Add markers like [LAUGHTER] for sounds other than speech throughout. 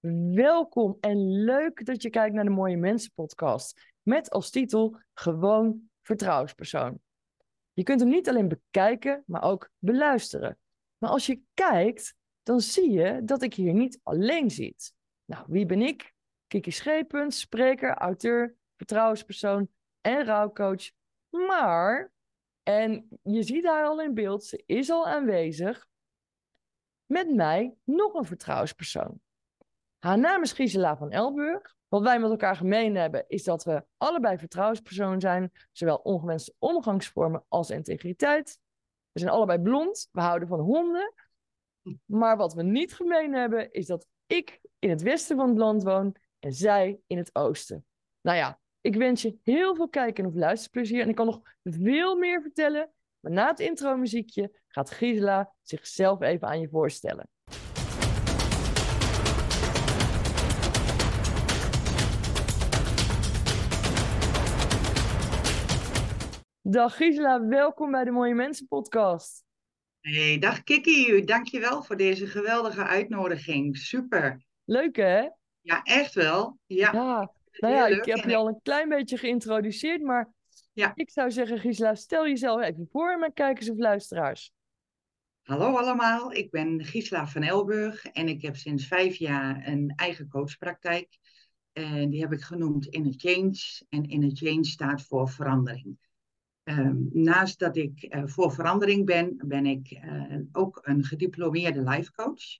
welkom en leuk dat je kijkt naar de Mooie Mensen podcast. Met als titel Gewoon Vertrouwenspersoon. Je kunt hem niet alleen bekijken, maar ook beluisteren. Maar als je kijkt, dan zie je dat ik hier niet alleen zit. Nou, wie ben ik? Kiki Schepens, spreker, auteur, vertrouwenspersoon en rouwcoach. Maar, en je ziet haar al in beeld, ze is al aanwezig, met mij nog een vertrouwenspersoon. Haar naam is Gisela van Elburg. Wat wij met elkaar gemeen hebben, is dat we allebei vertrouwenspersoon zijn, zowel ongewenste omgangsvormen als integriteit. We zijn allebei blond, we houden van honden. Maar wat we niet gemeen hebben, is dat ik in het westen van het land woon en zij in het oosten. Nou ja, ik wens je heel veel kijken of luisterplezier. En ik kan nog veel meer vertellen. Maar na het intro muziekje gaat Gisela zichzelf even aan je voorstellen. Dag Gisela, welkom bij de Mooie Mensen podcast. Hey, dag Kiki, dankjewel voor deze geweldige uitnodiging. Super. Leuk hè? Ja, echt wel. Ja, ja nou ja, ik heb je al een klein beetje geïntroduceerd, maar ja. ik zou zeggen Gisela, stel jezelf even voor aan mijn kijkers of luisteraars. Hallo allemaal, ik ben Gisela van Elburg en ik heb sinds vijf jaar een eigen coachpraktijk. En die heb ik genoemd Inner Change. En Inner Change staat voor verandering. Ehm, naast dat ik uh, voor verandering ben, ben ik uh, ook een gediplomeerde life coach.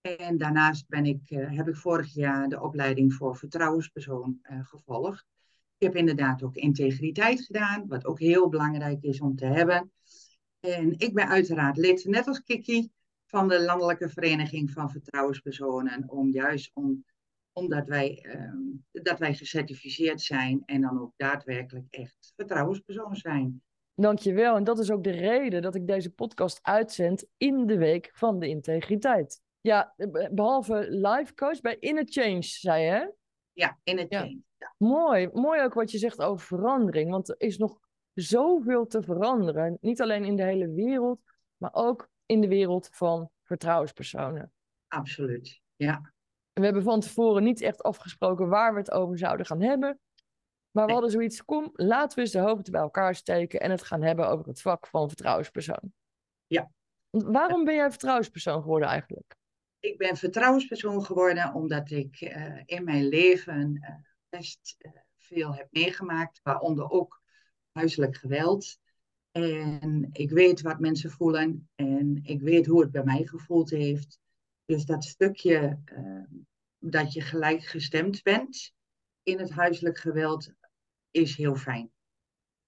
En daarnaast ben ik, uh, heb ik vorig jaar de opleiding voor vertrouwenspersoon gevolgd. Ik heb inderdaad ook integriteit gedaan, wat ook heel belangrijk is om te hebben. En ik ben uiteraard lid, net als Kiki, van de Landelijke Vereniging van Vertrouwenspersonen, om juist om omdat wij, uh, dat wij gecertificeerd zijn en dan ook daadwerkelijk echt vertrouwenspersoon zijn. Dankjewel. En dat is ook de reden dat ik deze podcast uitzend in de week van de integriteit. Ja, behalve live coach bij Inner Change, zei je hè? Ja, Inner Change. Ja. Mooi. Mooi ook wat je zegt over verandering. Want er is nog zoveel te veranderen. Niet alleen in de hele wereld, maar ook in de wereld van vertrouwenspersonen. Absoluut, ja we hebben van tevoren niet echt afgesproken waar we het over zouden gaan hebben. Maar we hadden zoiets, kom, laten we eens de hoofden bij elkaar steken en het gaan hebben over het vak van vertrouwenspersoon. Ja. waarom ben jij vertrouwenspersoon geworden eigenlijk? Ik ben vertrouwenspersoon geworden omdat ik uh, in mijn leven uh, best uh, veel heb meegemaakt, waaronder ook huiselijk geweld. En ik weet wat mensen voelen en ik weet hoe het bij mij gevoeld heeft. Dus dat stukje uh, dat je gelijkgestemd bent in het huiselijk geweld is heel fijn.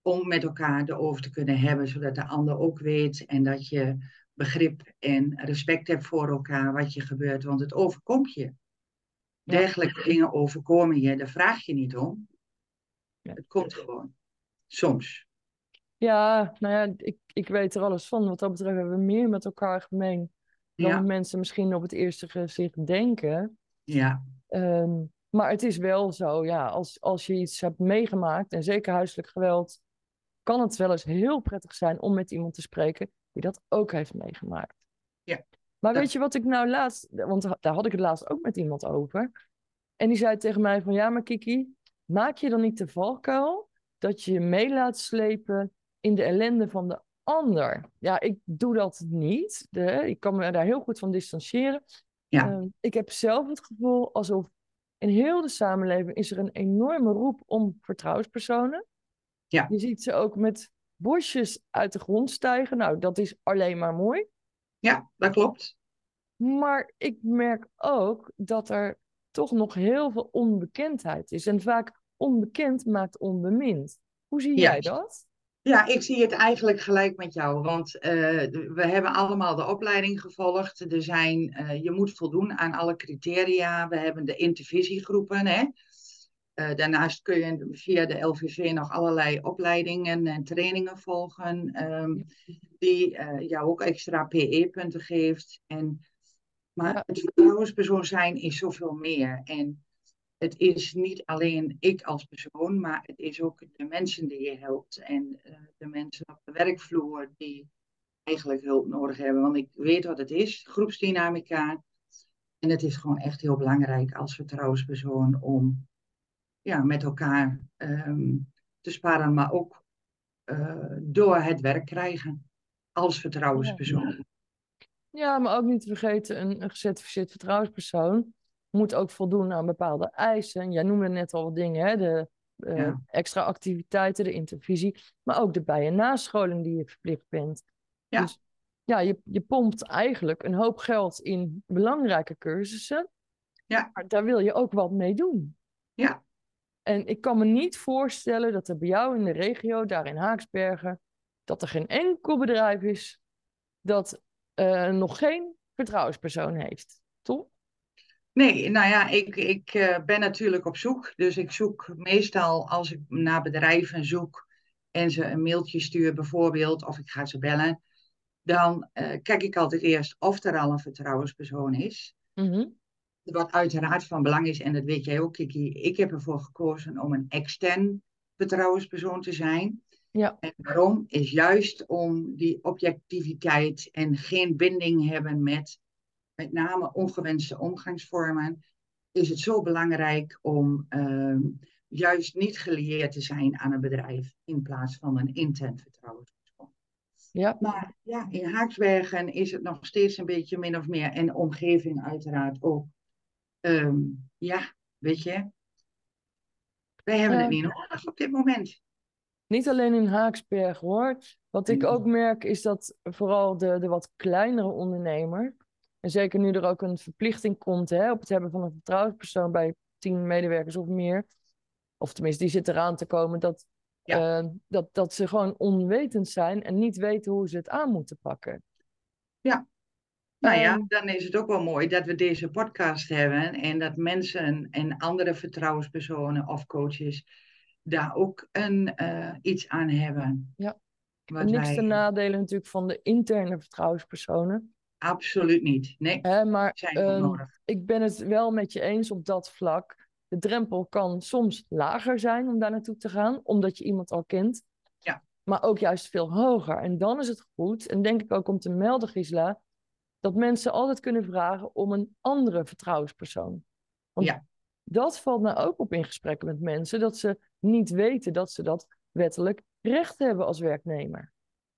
Om met elkaar erover te kunnen hebben, zodat de ander ook weet en dat je begrip en respect hebt voor elkaar wat je gebeurt, want het overkomt je. Dergelijke dingen overkomen je, daar vraag je niet om. Het komt gewoon. Soms. Ja, nou ja, ik, ik weet er alles van. Wat dat betreft hebben we meer met elkaar gemeen dan mensen misschien op het eerste gezicht denken. Ja. Ehm, maar het is wel zo, ja, als, als je iets hebt meegemaakt, en zeker huiselijk geweld, kan het wel eens heel prettig zijn om met iemand te spreken die dat ook heeft meegemaakt. Ja. Maar weet je wat ik nou laatst, want daar had ik het laatst ook met iemand over. En die zei tegen mij van, ja maar Kiki, maak je dan niet de valkuil dat je je mee laat slepen in de ellende van de ander. Ja, ik doe dat niet. De, ik kan me daar heel goed van distancieren. Ja. Ehm, ik heb zelf het gevoel alsof in heel de samenleving is er een enorme roep om vertrouwenspersonen. Ja. Je ziet ze ook met bosjes uit de grond stijgen. Nou, dat is alleen maar mooi. Ja, dat klopt. Maar ik merk ook dat er toch nog heel veel onbekendheid is. En vaak onbekend maakt onbemind. Hoe zie jij dat? Ja, ik zie het eigenlijk gelijk met jou. Want uh, we hebben allemaal de opleiding gevolgd. Er zijn, uh, je moet voldoen aan alle criteria. We hebben de intervisiegroepen. Hè? Uh, daarnaast kun je via de LVV nog allerlei opleidingen en trainingen volgen. Um, die jou ook extra PE-punten geeft. En, maar het vertrouwenspersoon zijn is zoveel meer. En het is niet alleen ik als persoon, maar het is ook de mensen die je helpt en uh, de mensen op de werkvloer die eigenlijk hulp nodig hebben. Want ik weet wat het is, groepsdynamica. En het is gewoon echt heel belangrijk als vertrouwenspersoon om ja, met elkaar ehm, te sparen, maar ook uh, door het werk krijgen als vertrouwenspersoon. Ja, maar ook niet te vergeten, een gecertificeerd vertrouwenspersoon moet ook voldoen aan bepaalde eisen. Jij noemde net al wat dingen, hè? de uh, extra activiteiten, de intervisie, maar ook de bij- en nascholing die je verplicht bent. Ja. Dus ja, je, je pompt eigenlijk een hoop geld in belangrijke cursussen. Ja. Maar daar wil je ook wat mee doen. Ja. En ik kan me niet voorstellen dat er bij jou in de regio, daar in Haaksbergen, dat er geen enkel bedrijf is dat uh, nog geen vertrouwenspersoon heeft. Toch? Nee, nou ja, ik, ik uh, ben natuurlijk op zoek. Dus ik zoek meestal als ik naar bedrijven zoek en ze een mailtje stuur bijvoorbeeld, of ik ga ze bellen, dan uh, kijk ik altijd eerst of er al een vertrouwenspersoon is. Mm -hmm. Wat uiteraard van belang is, en dat weet jij ook, Kiki. Ik heb ervoor gekozen om een extern vertrouwenspersoon te zijn. Ja. En waarom? Is juist om die objectiviteit en geen binding hebben met met name ongewenste omgangsvormen, is het zo belangrijk om uh, juist niet gelieerd te zijn aan een bedrijf in plaats van een intern vertrouwenspersoon. Ja. Maar ja, in Haaksbergen is het nog steeds een beetje min of meer, en de omgeving uiteraard ook. Um, ja, weet je, wij hebben het niet nodig op dit moment. Niet alleen in Haaksberg hoor. Wat ik ook merk is dat vooral de, de wat kleinere ondernemer, en zeker nu er ook een verplichting komt hè, op het hebben van een vertrouwenspersoon bij tien medewerkers of meer, of tenminste die zit eraan te komen, dat, uh, dat, dat ze gewoon onwetend zijn en niet weten hoe ze het aan moeten pakken. Ja, nou ja, dan is het ook wel mooi dat we deze podcast hebben en dat mensen en andere vertrouwenspersonen of coaches daar ook een, uh, iets aan hebben. Ja, niks wij... te nadelen natuurlijk van de interne vertrouwenspersonen. Absoluut niet. Nee, Hè, maar uh, ik ben het wel met je eens op dat vlak. De drempel kan soms lager zijn om daar naartoe te gaan, omdat je iemand al kent. Ja. Maar ook juist veel hoger. En dan is het goed, en denk ik ook om te melden, Gisela, dat mensen altijd kunnen vragen om een andere vertrouwenspersoon. Want ja. dat valt mij ook op in gesprekken met mensen, dat ze niet weten dat ze dat wettelijk recht hebben als werknemer.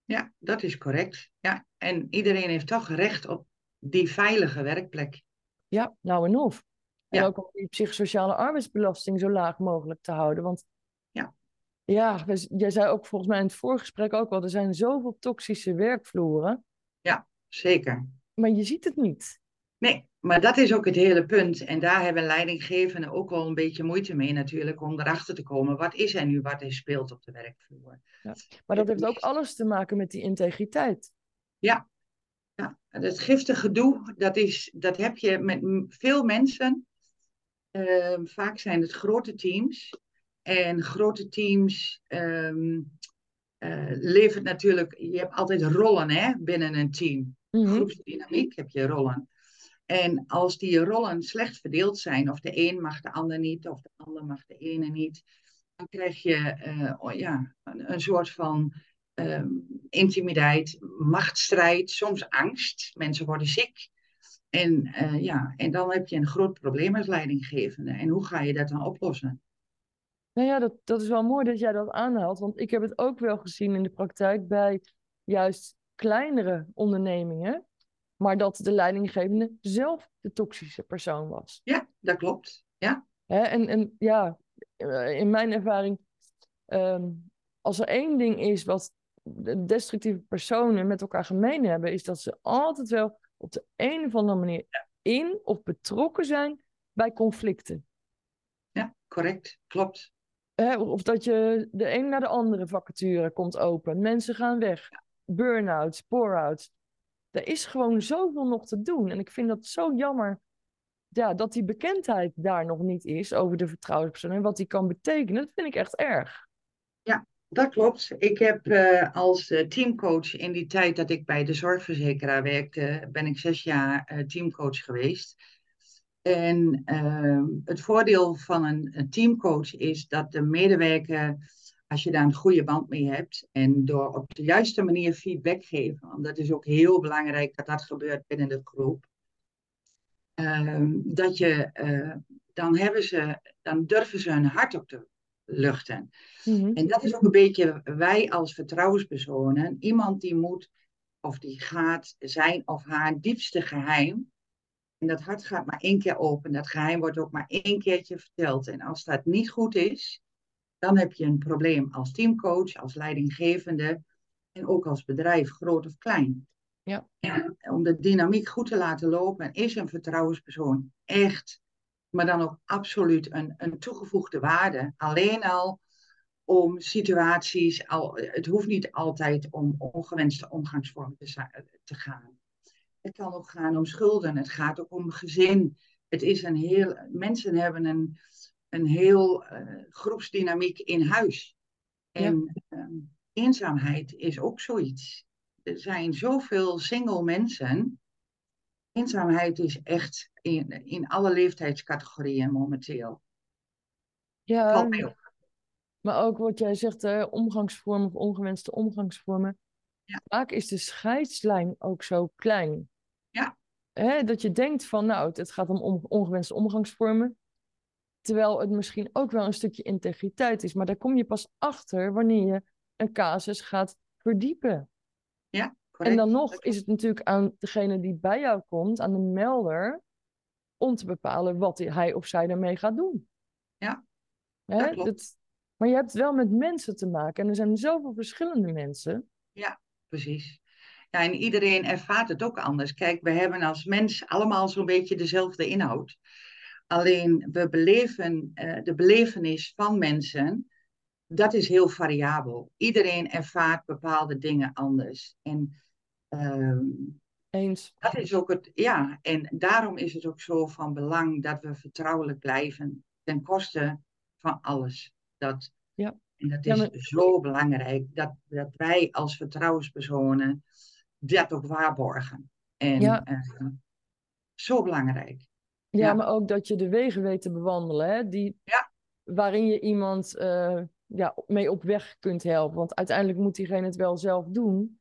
Ja, dat is correct. Ja, en iedereen heeft toch recht op die veilige werkplek. Ja, nou en of. En ook om die psychosociale arbeidsbelasting zo laag mogelijk te houden. Want ja, ja jij zei ook volgens mij in het voorgesprek ook al, er zijn zoveel toxische werkvloeren. Ja, zeker. Maar je ziet het niet. Nee, maar dat is ook het hele punt. En daar hebben leidinggevenden ook wel een beetje moeite mee natuurlijk om erachter te komen. Wat is er nu wat er speelt op de werkvloer? Ja. Maar dat heeft ook alles te maken met die integriteit. Ja, ja. het giftige gedoe, dat, is, dat heb je met veel mensen. Uh, vaak zijn het grote teams. En grote teams um, uh, levert natuurlijk, je hebt altijd rollen hè, binnen een team. Mm -hmm. Groepsdynamiek heb je rollen. En als die rollen slecht verdeeld zijn, of de een mag de ander niet, of de ander mag de ene niet, dan krijg je uh, ja, een, soort van um, intimiteit, machtsstrijd, soms angst. Mensen worden ziek. En, uh, ja, en dan heb je een groot probleem als leidinggevende. En hoe ga je dat dan oplossen? Nou ja, dat, dat is wel mooi dat jij dat aanhaalt. Want ik heb het ook wel gezien in de praktijk bij juist kleinere ondernemingen. Maar dat de leidinggevende zelf de toxische persoon was. Ja, dat klopt. Ja. Hè, en, en ja, eh, in mijn ervaring, um, als er één ding is wat de destructieve personen met elkaar gemeen hebben, is dat ze altijd wel op de een of andere manier in of betrokken zijn bij conflicten. Ja, correct. Klopt. Hè, of dat je de een naar de andere vacature komt open. Mensen gaan weg. Burn-outs, pour-outs. Er is gewoon zoveel nog te doen. En ik vind dat zo jammer ja, dat die bekendheid daar nog niet is over de vertrouwenspersoon en wat die kan betekenen. Dat vind ik echt erg. Ja, dat klopt. Ik heb uh, als uh, teamcoach in die tijd dat ik bij de zorgverzekeraar werkte, ben ik zes jaar uh, teamcoach geweest. En ehm, het voordeel van een, een, teamcoach is dat de medewerker, als je daar een goede band mee hebt en door op de juiste manier feedback geven, want dat is ook heel belangrijk dat dat gebeurt binnen de groep, ehm, dat je, eh, dan, hebben ze, dan durven ze hun hart op te luchten. Mhm. En dat is ook een beetje wij als vertrouwenspersonen. Iemand die moet, of die gaat zijn of haar diepste geheim. En dat hart gaat maar één keer open. Dat geheim wordt ook maar één keertje verteld. En als dat niet goed is, dan heb je een probleem als teamcoach, als leidinggevende en ook als bedrijf, groot of klein. Ja. En om de dynamiek goed te laten lopen, is een vertrouwenspersoon echt, maar dan ook absoluut een, een toegevoegde waarde. Alleen al om situaties, al, het hoeft niet altijd om ongewenste omgangsvormen te, te gaan. Het kan ook gaan om schulden, het gaat ook om gezin. Het is een heel, mensen hebben een, een heel eh, groepsdynamiek in huis. En ehm, eenzaamheid is ook zoiets. Er zijn zoveel single mensen. Eenzaamheid is echt in, in alle leeftijdscategorieën momenteel. Ja, Valt mij op. maar ook wat jij zegt, hè, omgangsvormen of ongewenste omgangsvormen. Ja. Vaak is de scheidslijn ook zo klein. Ja. Hè, dat je denkt van, nou, het gaat om on- ongewenste omgangsvormen. Terwijl het misschien ook wel een stukje integriteit is. Maar daar kom je pas achter wanneer je een casus gaat verdiepen. Ja, En correct. dan nog is het natuurlijk aan degene die bij jou komt, aan de melder, om te bepalen wat hij of zij daarmee gaat doen. Ja, Hè? dat maar je hebt wel met mensen te maken en er zijn zoveel verschillende mensen. Precies. Ja, en iedereen ervaart het ook anders. Kijk, we hebben als mens allemaal zo'n beetje dezelfde inhoud. Alleen we beleven eh, de belevenis van mensen, dat is heel variabel. Iedereen ervaart bepaalde dingen anders. En ehm, Eens. dat is ook het, ja, en daarom is het ook zo van belang dat we vertrouwelijk blijven ten koste van alles. Dat, Ja. En dat Ja, is maar- zo belangrijk dat, dat wij als vertrouwenspersonen dat ook waarborgen. En Ja. eh, zo belangrijk. Ja, Ja. maar ook dat je de wegen weet te bewandelen, hè? Die, Ja. waarin je iemand eh, ja, mee op weg kunt helpen. Want uiteindelijk moet diegene het wel zelf doen.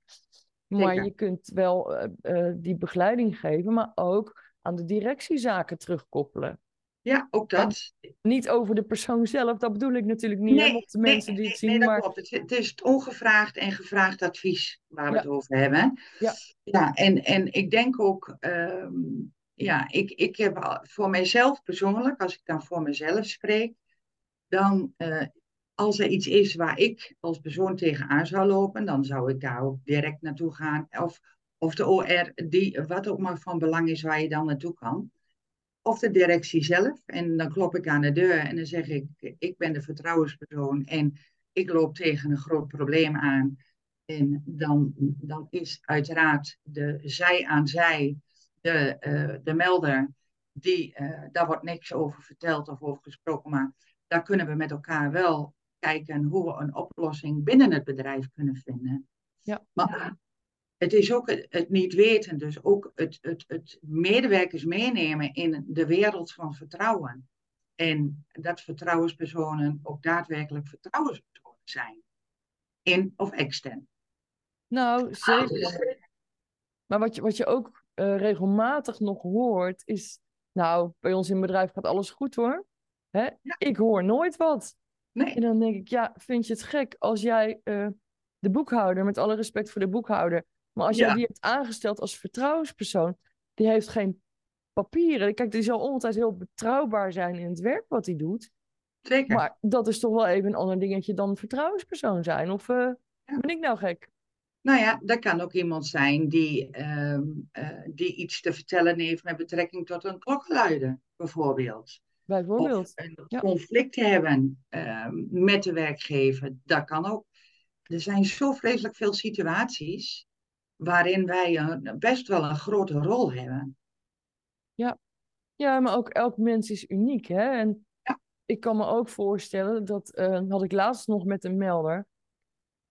Maar Zeker. je kunt wel eh, eh, die begeleiding geven, maar ook aan de directiezaken terugkoppelen. Ja, ook dat. Niet over de persoon zelf, dat bedoel ik natuurlijk niet. hè, mochten mensen die het zien, nee, dat maar klopt. Het, is- het is het ongevraagd en gevraagd advies waar we Ja. het over hebben. Ja. ja en, en ik denk ook, ehm, ja, ik, ik heb voor mijzelf persoonlijk, als ik dan voor mezelf spreek, dan eh, als er iets is waar ik als persoon tegenaan zou lopen, dan zou ik daar ook direct naartoe gaan. Of, of de OR, die, wat ook maar van belang is waar je dan naartoe kan. Of de directie zelf. En dan klop ik aan de deur en dan zeg ik, ik ben de vertrouwenspersoon en ik loop tegen een groot probleem aan. En dan, dan is uiteraard de zij aan zij, de, eh, de melder, die, eh, daar wordt niks over verteld of over gesproken, maar daar kunnen we met elkaar wel kijken hoe we een oplossing binnen het bedrijf kunnen vinden. Ja. Maar het is ook het, het niet weten, dus ook het, het, het medewerkers meenemen in de wereld van vertrouwen. En dat vertrouwenspersonen ook daadwerkelijk vertrouwenspersonen zijn. In of extern. nou zeker. Maar wat je, wat je ook eh, regelmatig nog hoort, is, nou, bij ons in het bedrijf gaat alles goed hoor. Hè? Ja. Ik hoor nooit wat. En Nee, dan denk ik, ja, vind je het gek als jij eh, de boekhouder, met alle respect voor de boekhouder, maar als jij Ja. die hebt aangesteld als vertrouwenspersoon, die heeft geen papieren. Kijk, die zal altijd heel betrouwbaar zijn in het werk wat hij doet. zeker. Maar dat is toch wel even een ander dingetje dan vertrouwenspersoon zijn. Of eh, Ja. ben ik nou gek? Nou ja, dat kan ook iemand zijn die, ehm, eh, die iets te vertellen heeft met betrekking tot een klokgeluiden, bijvoorbeeld. Bijvoorbeeld. Of een Ja. conflict hebben ehm, met de werkgever, dat kan ook. Er zijn zo vreselijk veel situaties waarin wij een, best wel een grote rol hebben. Ja, maar ook elk mens is uniek, hè? En Ja. ik kan me ook voorstellen, dat eh, had ik laatst nog met een melder.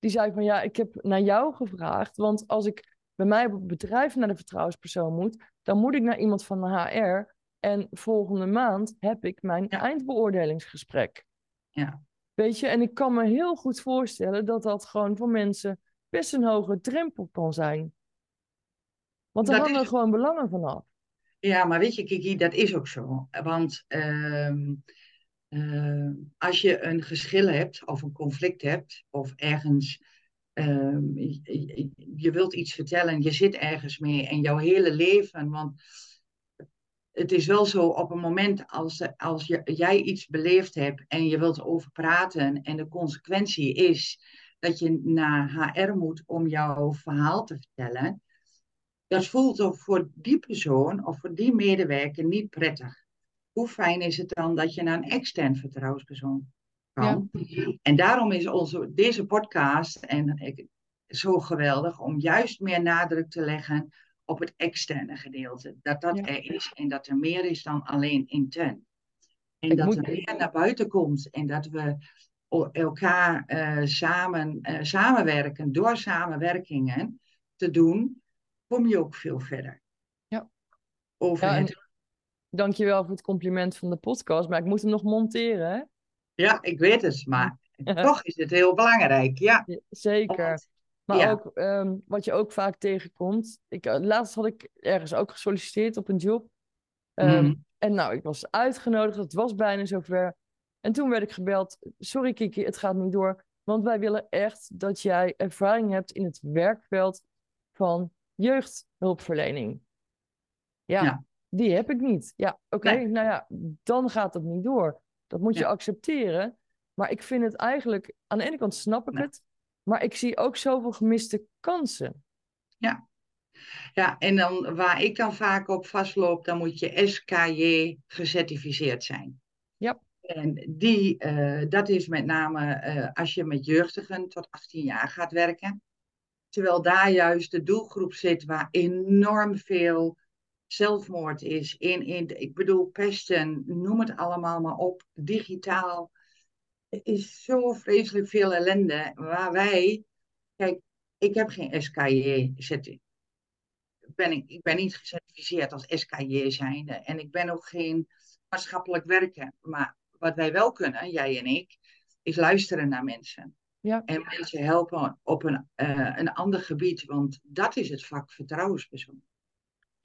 Die zei van, ja, ik heb naar jou gevraagd, want als ik bij mij op het bedrijf naar de vertrouwenspersoon moet, dan moet ik naar iemand van de HR. En volgende maand heb ik mijn Ja. eindbeoordelingsgesprek. Ja. Weet je, en ik kan me heel goed voorstellen dat dat gewoon voor mensen best een hoge drempel kan zijn. Want daar hangen is- gewoon belangen vanaf. Ja, maar weet je, Kiki, dat is ook zo. Want ehm, eh, als je een geschil hebt of een conflict hebt of ergens ehm, je, wilt iets vertellen, je zit ergens mee en jouw hele leven, want het is wel zo op een moment als, als jij iets beleefd hebt en je wilt over praten en de consequentie is dat je naar HR moet om jouw verhaal te vertellen, dat voelt voor die persoon of voor die medewerker niet prettig. Hoe fijn is het dan dat je naar een extern vertrouwenspersoon kan? Ja. En daarom is onze, deze podcast en ik, zo geweldig om juist meer nadruk te leggen op het externe gedeelte. Dat dat er is en dat er meer is dan alleen intern. En dat er meer naar buiten komt en dat we elkaar uh, samen, uh, samenwerken, door samenwerkingen te doen, kom je ook veel verder. Ja. Over ja, het... Dankjewel voor het compliment van de podcast, maar ik moet hem nog monteren. Hè? Ja, ik weet het, maar [LAUGHS] toch is het heel belangrijk. Ja. Zeker. Maar ook um, wat je ook vaak tegenkomt. Ik, uh, laatst had ik ergens ook gesolliciteerd op een job. Um, mm. En nou, ik was uitgenodigd, het was bijna zover. En toen werd ik gebeld. Sorry Kiki, het gaat niet door. Want wij willen echt dat jij ervaring hebt in het werkveld van jeugdhulpverlening. Ja, ja. Die heb ik niet. Ja, oké, okay, nee. nou ja, dan gaat het niet door. Dat moet je ja. accepteren. Maar ik vind het eigenlijk, aan de ene kant snap ik het, maar ik zie ook zoveel gemiste kansen. Ja. Ja, en dan waar ik dan vaak op vastloop, dan moet je SKJ gecertificeerd zijn. Ja. En die, uh, dat is met name uh, als je met jeugdigen tot 18 jaar gaat werken. Terwijl daar juist de doelgroep zit waar enorm veel zelfmoord is. In, in, ik bedoel, pesten, noem het allemaal maar op. Digitaal. Er is zo vreselijk veel ellende waar wij. Kijk, ik heb geen SKJ. Ben ik, ik ben niet gecertificeerd als SKJ zijnde. En ik ben ook geen maatschappelijk werker. Maar wat wij wel kunnen, jij en ik, is luisteren naar mensen. Ja. En mensen helpen op een, uh, een ander gebied, want dat is het vak vertrouwenspersoon.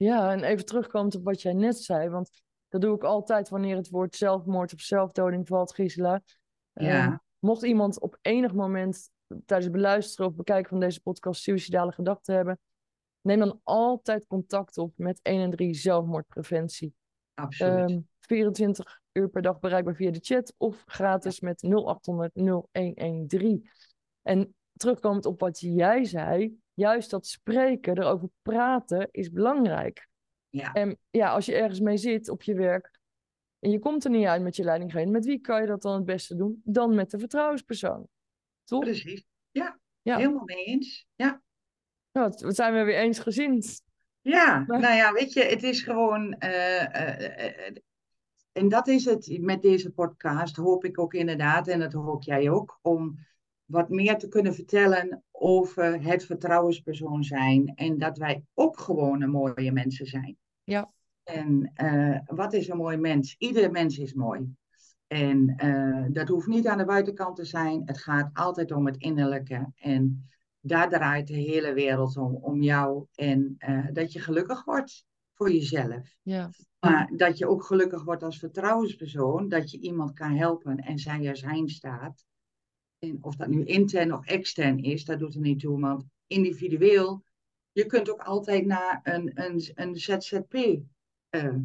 Ja, en even terugkomend op wat jij net zei, want dat doe ik altijd wanneer het woord zelfmoord of zelfdoding valt, Gisela. Ja. Uh, mocht iemand op enig moment tijdens het beluisteren of bekijken van deze podcast suicidale gedachten hebben, neem dan altijd contact op met 113 zelfmoordpreventie. Absoluut. Um, 24 uur per dag bereikbaar via de chat of gratis met 0800 0113. En terugkomend op wat jij zei, juist dat spreken, erover praten, is belangrijk. Ja. En ja, als je ergens mee zit op je werk en je komt er niet uit met je leidinggevende, met wie kan je dat dan het beste doen? Dan met de vertrouwenspersoon. Toch? Precies. Ja, ja. helemaal mee eens. Ja. Nou, wat zijn we weer eens gezien. Ja, maar... nou ja, weet je, het is gewoon. Uh, uh, uh, en dat is het met deze podcast, hoop ik ook inderdaad, en dat hoop jij ook, om wat meer te kunnen vertellen over het vertrouwenspersoon zijn. En dat wij ook gewoon een mooie mensen zijn. Ja. En uh, wat is een mooi mens? Iedere mens is mooi. En uh, dat hoeft niet aan de buitenkant te zijn. Het gaat altijd om het innerlijke. En daar draait de hele wereld om, om jou. En uh, dat je gelukkig wordt voor jezelf. Ja. Maar dat je ook gelukkig wordt als vertrouwenspersoon, dat je iemand kan helpen en zij er zijn staat. En of dat nu intern of extern is, dat doet er niet toe, want individueel, je kunt ook altijd naar een, een, een ZZP uh,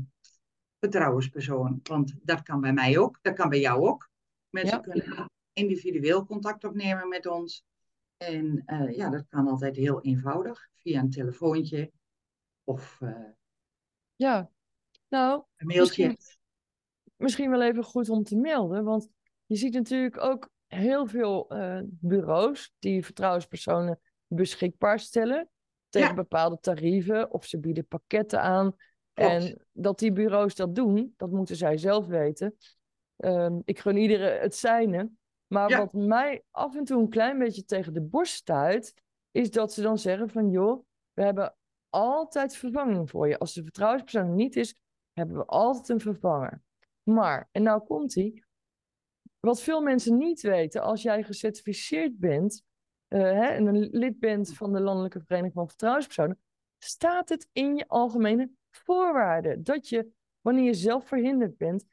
vertrouwenspersoon. Want dat kan bij mij ook, dat kan bij jou ook. Mensen ja. kunnen individueel contact opnemen met ons. En uh, ja, dat kan altijd heel eenvoudig, via een telefoontje of uh, ja, nou, een mailtje. Misschien, misschien, wel even goed om te melden, want je ziet natuurlijk ook heel veel uh, bureaus die vertrouwenspersonen beschikbaar stellen tegen ja. bepaalde tarieven of ze bieden pakketten aan. Klopt. En dat die bureaus dat doen, dat moeten zij zelf weten. Um, ik gun iedereen het zijne. Maar ja. wat mij af en toe een klein beetje tegen de borst stuit, is dat ze dan zeggen van joh, we hebben altijd vervanging voor je. Als de vertrouwenspersoon niet is, hebben we altijd een vervanger. Maar, en nou komt hij. Wat veel mensen niet weten, als jij gecertificeerd bent uh, hè, en een lid bent van de Landelijke Vereniging van Vertrouwenspersonen, staat het in je algemene voorwaarde dat je, wanneer je zelf verhinderd bent,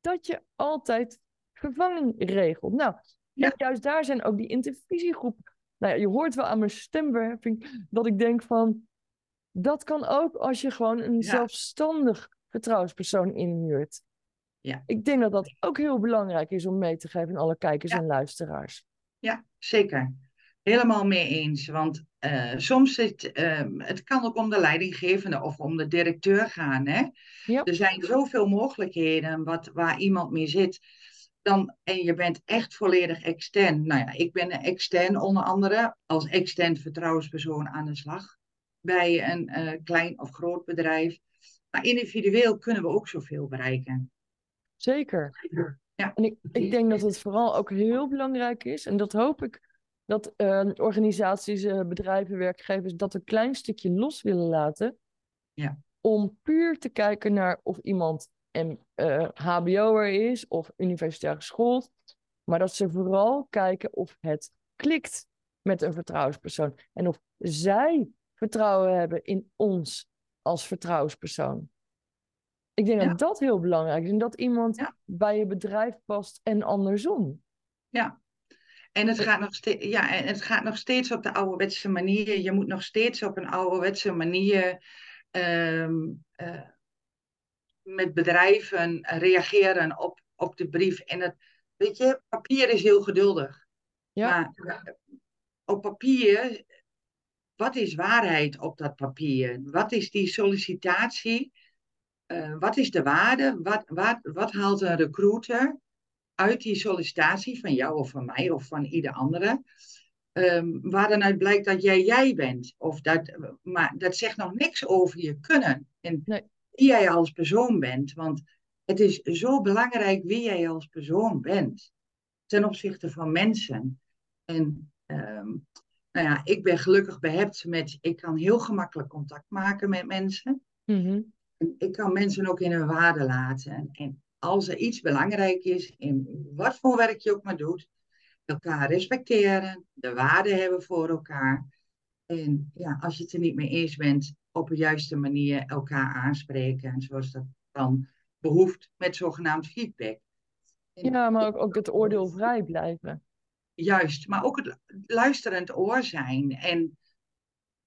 dat je altijd vervanging regelt. Nou, Ja. juist daar zijn ook die intervisiegroepen. Nou ja, je hoort wel aan mijn stemverheffing dat ik denk van, dat kan ook als je gewoon een Ja. zelfstandig vertrouwenspersoon inhuurt. Ja. Ik denk dat dat ook heel belangrijk is om mee te geven aan alle kijkers Ja. en luisteraars. Ja, zeker. Helemaal mee eens. Want eh, soms zit, ehm, het kan ook om de leidinggevende of om de directeur gaan. Hè? Ja. Er zijn zoveel mogelijkheden wat, waar iemand mee zit. Dan, en je bent echt volledig extern. Nou ja, ik ben extern onder andere als extern vertrouwenspersoon aan de slag. Bij een eh, klein of groot bedrijf. Maar individueel kunnen we ook zoveel bereiken. Zeker. Ja. En ik, ik denk dat het vooral ook heel belangrijk is, en dat hoop ik, dat eh, organisaties, eh, bedrijven, werkgevers dat een klein stukje los willen laten. Ja. Om puur te kijken naar of iemand een eh, HBO'er is of universitair geschoold. Maar dat ze vooral kijken of het klikt met een vertrouwenspersoon. En of zij vertrouwen hebben in ons als vertrouwenspersoon. Ik denk Ja. dat dat heel belangrijk is. En dat iemand Ja. bij je bedrijf past en andersom. Ja. En het gaat, nog steeds, ja, en het gaat nog steeds op de ouderwetse manier. Je moet nog steeds op een ouderwetse manier ehm, eh, met bedrijven reageren op, op de brief. En het, weet je, papier is heel geduldig. Ja. Maar op papier, wat is waarheid op dat papier? Wat is die sollicitatie? Eh, wat is de waarde? Wat, wat, wat haalt een recruiter uit die sollicitatie van jou of van mij of van ieder andere? Ehm, waar dan uit blijkt dat jij jij bent. Of dat, maar dat zegt nog niks over je kunnen. En Nee. wie jij als persoon bent. Want het is zo belangrijk wie jij als persoon bent. Ten opzichte van mensen. En ehm, nou ja, ik ben gelukkig behept met. Ik kan heel gemakkelijk contact maken met mensen. En ik kan mensen ook in hun waarde laten. En als er iets belangrijk is, in wat voor werk je ook maar doet, elkaar respecteren, de waarde hebben voor elkaar. En ja, als je het er niet mee eens bent, op de juiste manier elkaar aanspreken. En zoals dat dan behoeft met zogenaamd feedback. En Ja, maar ook, ook het oordeel vrij blijven. Juist, maar ook het luisterend oor zijn. En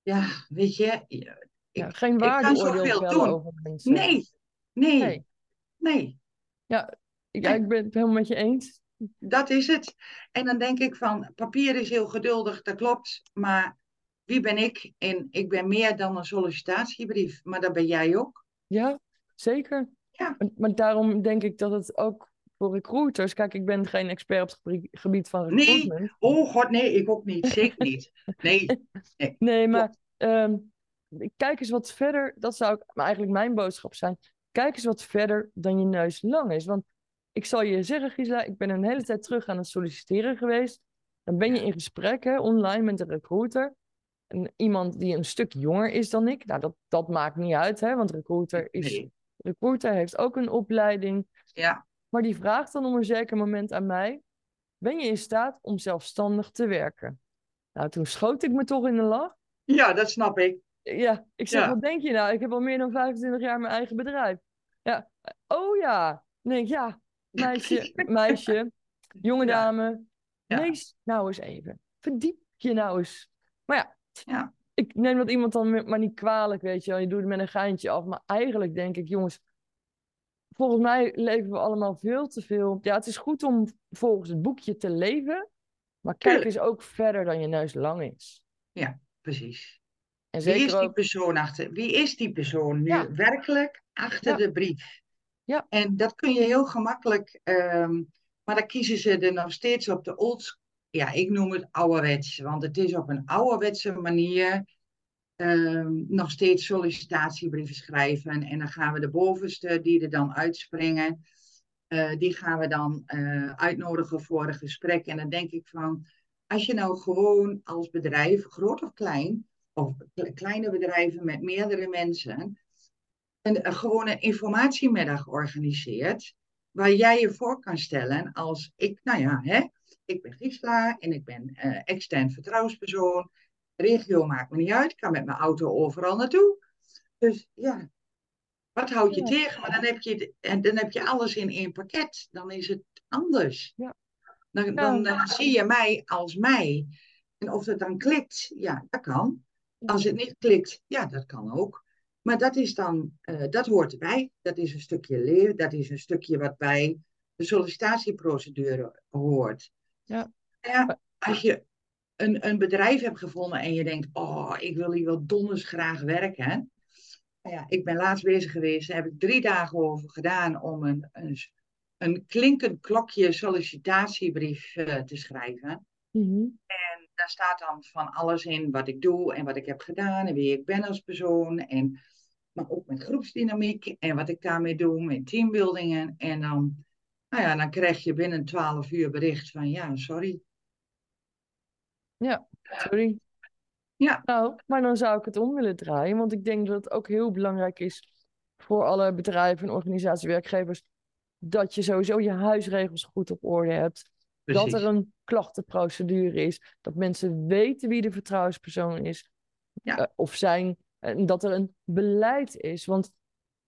ja, weet je, Ja, geen ik kan waardeoordeel zoveel vellen doen. over mensen. nee, nee, Nee. nee. Ja, ik, ja, Nee. ik ben het helemaal met je eens. Dat is het. En dan denk ik van, papier is heel geduldig, dat klopt. Maar wie ben ik? En ik ben meer dan een sollicitatiebrief. Maar dat ben jij ook. Ja, zeker. Ja. Maar, daarom denk ik dat het ook voor recruiters... Kijk, ik ben geen expert op het gebied van Nee. recruitment. Oh god, nee, ik ook niet. Zeker niet. Nee. [LAUGHS] Nee, maar ehm, kijk eens wat verder. Dat zou eigenlijk mijn boodschap zijn. Kijk eens wat verder dan je neus lang is. Want ik zal je zeggen, Gisela, ik ben een hele tijd terug aan het solliciteren geweest. Dan ben je in gesprek hè, online met een recruiter. En iemand die een stuk jonger is dan ik. Nou, dat, dat maakt niet uit, hè, want recruiter, is, Nee. recruiter heeft ook een opleiding. Ja, Maar die vraagt dan op een zeker moment aan mij: Ben je in staat om zelfstandig te werken? Nou, toen schoot ik me toch in de lach. ja, dat snap ik. Ja, ik zeg, Ja. wat denk je nou? Ik heb al meer dan 25 jaar mijn eigen bedrijf. Ja, oh ja. Nee, ja, meisje, [LAUGHS] meisje, jonge Ja. dame, Ja. lees nou eens even. Verdiep je nou eens. Maar ja, Ja. ik neem dat iemand dan maar niet kwalijk, weet je wel. Je doet het met een geintje af. Maar eigenlijk denk ik, jongens, volgens mij leven we allemaal veel te veel. Ja, het is goed om volgens het boekje te leven. Maar kijk eens ook verder dan je neus lang is. Precies. En Wie is die persoon achter? Wie is die persoon nu Ja. werkelijk achter Ja. de brief? Ja. En dat kun je heel gemakkelijk, ehm, maar dan kiezen ze er nog steeds op de old, ja, ik noem het ouderwets, want het is op een ouderwetse manier ehm, nog steeds sollicitatiebrieven schrijven. En dan gaan we de bovenste die er dan uitspringen, eh, die gaan we dan eh, uitnodigen voor een gesprek. En dan denk ik van, als je nou gewoon als bedrijf, groot of klein, of kle- kleine bedrijven met meerdere mensen, een, een gewone informatiemiddag organiseert, waar jij je voor kan stellen als ik, nou ja, hè, ik ben Gisela en ik ben eh, extern vertrouwenspersoon. Regio maakt me niet uit, ik kan met mijn auto overal naartoe. Dus ja, Wat houdt je Ja. tegen? Maar dan heb je, en dan heb je alles in één pakket. Dan is het anders. Ja. Dan, dan eh, zie je mij als mij. En of het dan klikt, ja, dat kan. Als het niet klikt, ja, dat kan ook. Maar dat is dan, eh, dat hoort erbij. Dat is een stukje leer, dat is een stukje wat bij de sollicitatieprocedure hoort. Ja. Ja, als je een, een bedrijf hebt gevonden en je denkt, oh, ik wil hier wel donders graag werken. Nou ja, ik ben laatst bezig geweest, daar heb ik drie dagen over gedaan om een, een, een klinkend klokje sollicitatiebrief eh, te schrijven. Mhm. En daar staat dan van alles in wat ik doe en wat ik heb gedaan en wie ik ben als persoon. En, maar ook met groepsdynamiek en wat ik daarmee doe met teambuildingen. En dan, nou ja, dan krijg je binnen 12 uur bericht van ja, sorry. Sorry. Ja. Nou, maar dan zou ik het om willen draaien, want ik denk dat het ook heel belangrijk is voor alle bedrijven en organisaties, werkgevers, dat je sowieso je huisregels goed op orde hebt. Dat er een klachtenprocedure is, dat mensen weten wie de vertrouwenspersoon is Ja. eh, of zijn, en dat er een beleid is. Want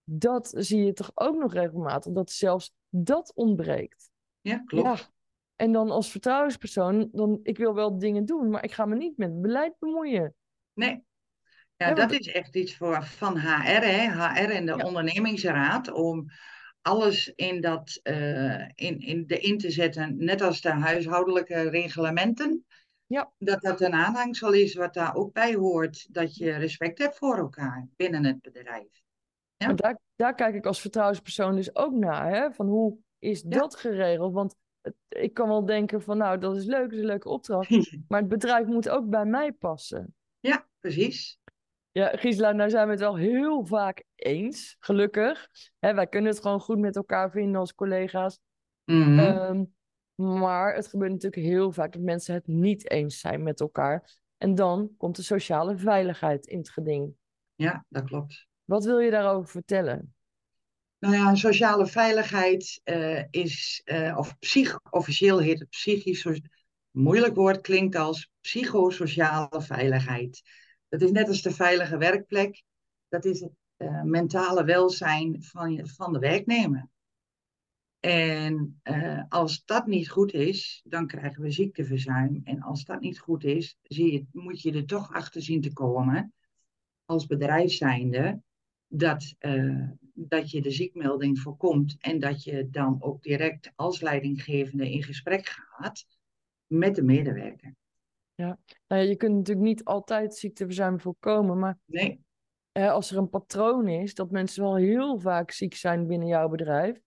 dat zie je toch ook nog regelmatig, dat zelfs dat ontbreekt. Ja, klopt. Ja. En dan als vertrouwenspersoon, dan, ik wil wel dingen doen, maar ik ga me niet met beleid bemoeien. Nee. Ja, Ja, dat want- is echt iets voor, van HR, hè? HR en de Ja. ondernemingsraad, om alles in, dat, eh, in, in de in te zetten, net als de huishoudelijke reglementen. Ja. Dat dat een aanhangsel is wat daar ook bij hoort, dat je respect hebt voor elkaar binnen het bedrijf. Ja. Daar, daar kijk ik als vertrouwenspersoon dus ook naar, hè? Van hoe is Ja. dat geregeld? Want ik kan wel denken van, nou, dat is leuk, dat is een leuke opdracht. [LAUGHS] Maar het bedrijf moet ook bij mij passen. Ja, precies. Ja, Gisela, nou zijn we het wel heel vaak eens, gelukkig. Hè, wij kunnen het gewoon goed met elkaar vinden als collega's. Mhm. Ehm, maar het gebeurt natuurlijk heel vaak dat mensen het niet eens zijn met elkaar. En dan komt de sociale veiligheid in het geding. Ja, dat klopt. Wat wil je daarover vertellen? Nou ja, sociale veiligheid eh, is, eh, of psych, officieel heet het psychisch, moeilijk woord klinkt als psychosociale veiligheid. Dat is net als de veilige werkplek, dat is het eh, mentale welzijn van, je- van de werknemer. En eh, als dat niet goed is, dan krijgen we ziekteverzuim. En als dat niet goed is, zie je, moet je er toch achter zien te komen, als bedrijf zijnde, dat, eh, dat je de ziekmelding voorkomt en dat je dan ook direct als leidinggevende in gesprek gaat met de medewerker. Nou ja, je kunt natuurlijk niet altijd ziekteverzuim voorkomen, maar Nee, als er een patroon is dat mensen wel heel vaak ziek zijn binnen jouw bedrijf,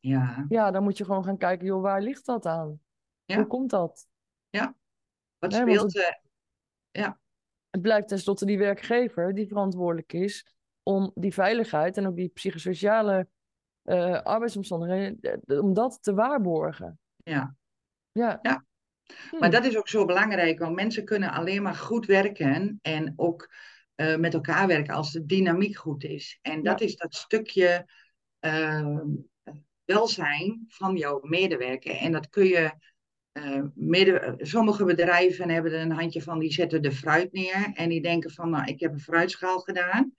ja. ja, dan moet je gewoon gaan kijken, joh, waar ligt dat aan? Ja. Hoe komt dat? Wat Nee, want speelt er? Het blijft tenslotte die werkgever die verantwoordelijk is om die veiligheid en ook die psychosociale eh, arbeidsomstandigheden, eh, om dat te waarborgen. Ja. Ja. Ja. Hm. Maar dat is ook zo belangrijk, want mensen kunnen alleen maar goed werken en ook eh, met elkaar werken als de dynamiek goed is. En dat is dat stukje eh, welzijn van jouw medewerker. En dat kun je. eh, mede, sommige bedrijven hebben er een handje van, die zetten de fruit neer en die denken van, nou, ik heb een fruitschaal gedaan.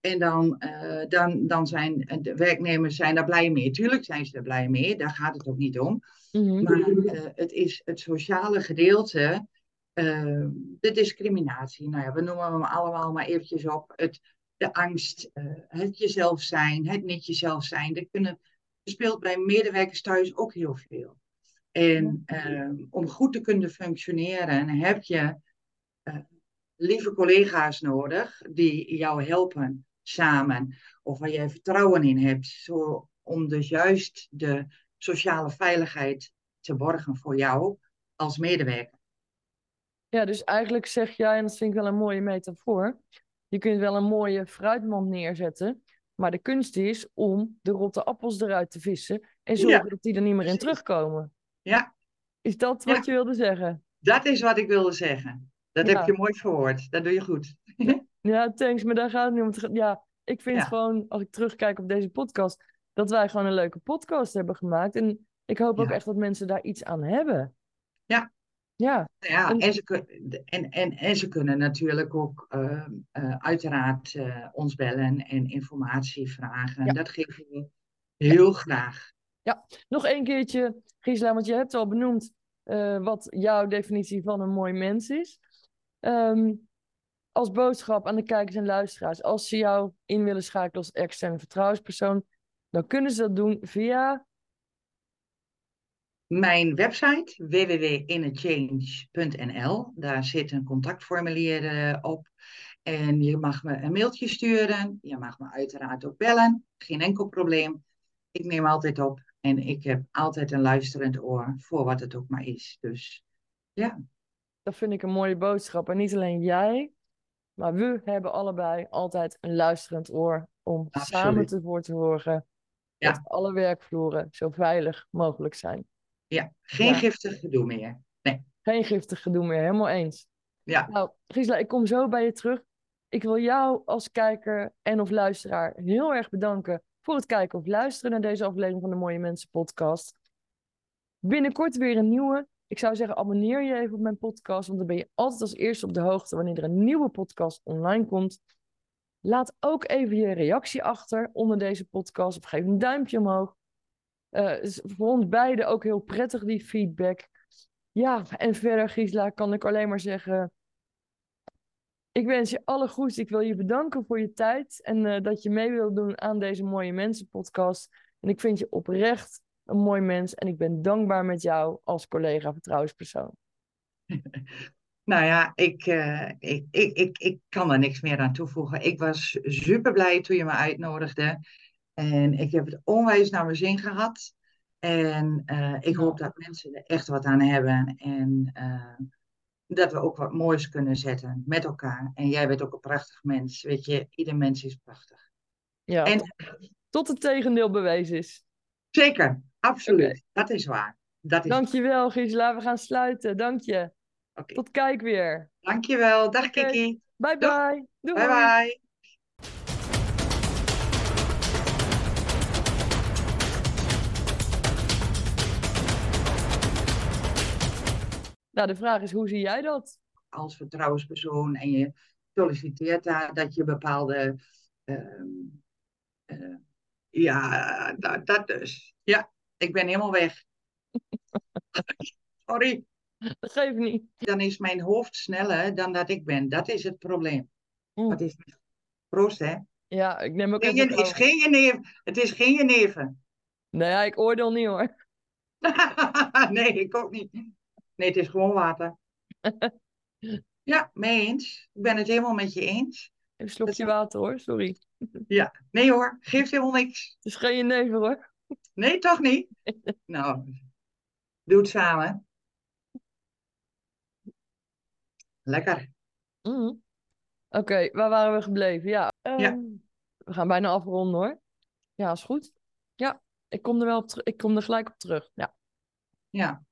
En dan, eh, dan, dan zijn de werknemers zijn daar blij mee. Tuurlijk zijn ze er blij mee, daar gaat het ook niet om. Mhm. Maar eh, het is het sociale gedeelte, eh, de discriminatie. Nou ja, we noemen hem allemaal maar eventjes op. Het, de angst, eh, het jezelf zijn, het niet jezelf zijn. Er, kunnen, speelt bij medewerkers thuis ook heel veel. En eh, om goed te kunnen functioneren heb je eh, lieve collega's nodig die jou helpen samen. Of waar jij vertrouwen in hebt. Zo, om dus juist de sociale veiligheid te borgen voor jou als medewerker. Ja, dus eigenlijk zeg jij, en dat vind ik wel een mooie metafoor, je kunt wel een mooie fruitmand neerzetten, maar de kunst is om de rotte appels eruit te vissen en zorgen Ja, dat die er niet meer in terugkomen. Ja, Is dat Ja. wat je wilde zeggen? dat is wat ik wilde zeggen. Dat Ja. heb je mooi verwoord. Dat doe je goed. Ja, thanks, maar daar gaat het niet om. Ja, ik vind Ja. gewoon, als ik terugkijk op deze podcast, dat wij gewoon een leuke podcast hebben gemaakt. En ik hoop ook Ja. echt dat mensen daar iets aan hebben. Ja. Ja, Ja, en en ze, en, en, en ze kunnen natuurlijk ook eh, eh, uiteraard eh, ons bellen en informatie vragen. Ja. Dat geven we heel graag. nog één keertje, Gisela, want je hebt al benoemd eh, wat jouw definitie van een mooi mens is. Ehm, als boodschap aan de kijkers en luisteraars, als ze jou in willen schakelen als externe vertrouwenspersoon, dan kunnen ze dat doen via. Mijn website www.innechange.nl, daar zit een contactformulier eh, op. En je mag me een mailtje sturen. Je mag me uiteraard ook bellen. Geen enkel probleem. Ik neem altijd op en ik heb altijd een luisterend oor voor wat het ook maar is. Dus ja, Dat vind ik een mooie boodschap. En niet alleen jij, maar we hebben allebei altijd een luisterend oor om samen Absoluut. ervoor te zorgen Ja. dat alle werkvloeren zo veilig mogelijk zijn. ja. geen Ja. giftig gedoe meer. Geen giftig gedoe meer, helemaal eens. Ja. Nou, Gisela, ik kom zo bij je terug. Ik wil jou als kijker en of luisteraar heel erg bedanken voor het kijken of luisteren naar deze aflevering van de Mooie Mensen podcast. Binnenkort weer een nieuwe. Ik zou zeggen, abonneer je even op mijn podcast, want dan ben je altijd als eerste op de hoogte wanneer er een nieuwe podcast online komt. Laat ook even je reactie achter onder deze podcast of geef een duimpje omhoog. Eh, is voor ons beiden ook heel prettig, die feedback. Ja, en verder, Gisela, kan ik alleen maar zeggen. Ik wens je alle goeds. Ik wil je bedanken voor je tijd en eh, dat je mee wilt doen aan deze Mooie Mensen podcast. En ik vind je oprecht een mooi mens en ik ben dankbaar met jou als collega vertrouwenspersoon. [LAUGHS] Nou ja, ik, eh, ik, ik, ik, ik kan er niks meer aan toevoegen. Ik was super blij toen je me uitnodigde. En ik heb het onwijs naar mijn zin gehad. En eh, ik hoop dat mensen er echt wat aan hebben. En eh, dat we ook wat moois kunnen zetten met elkaar. En jij bent ook een prachtig mens. Weet je, ieder mens is prachtig. Ja, En- tot, tot het tegendeel bewezen is. Zeker, absoluut. Dat is waar. Dat is Dankjewel, Gisela. We gaan sluiten. Dank je. Tot kijk weer. Dankjewel. Dag. Kiki. Bye bye. Doei. Bye bye. Nou, de vraag is, hoe zie jij dat? als vertrouwenspersoon en je solliciteert daar dat je bepaalde. ehm, eh, ja, dat, dat dus. Ja, ik ben helemaal weg. [LAUGHS] Sorry, Dat geeft niet. dan is mijn hoofd sneller dan dat ik ben. Dat is het probleem. Oeh. Wat is Proost, hè? Ja, ik neem ook even... het is geen jenever. Het is geen jenever. Nee, ja, ik oordeel niet hoor. [LAUGHS] nee, ik ook niet. Nee, het is gewoon water. [LAUGHS] Ja, mee eens. Ik ben het helemaal met je eens. Even een slokje water hoor, sorry. Ja, nee hoor, geeft helemaal niks. Het is geen jenever hoor. Nee, toch niet? Nou, doe het samen. Lekker. Mhm. Oké, waar waren we gebleven? Ja, Ja. ehm, we gaan bijna afronden hoor. Ja, is goed. Ja, ik kom er wel op terug. Ik kom er gelijk op terug. Ja. Ja.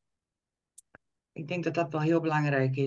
Ik denk dat dat wel heel belangrijk is.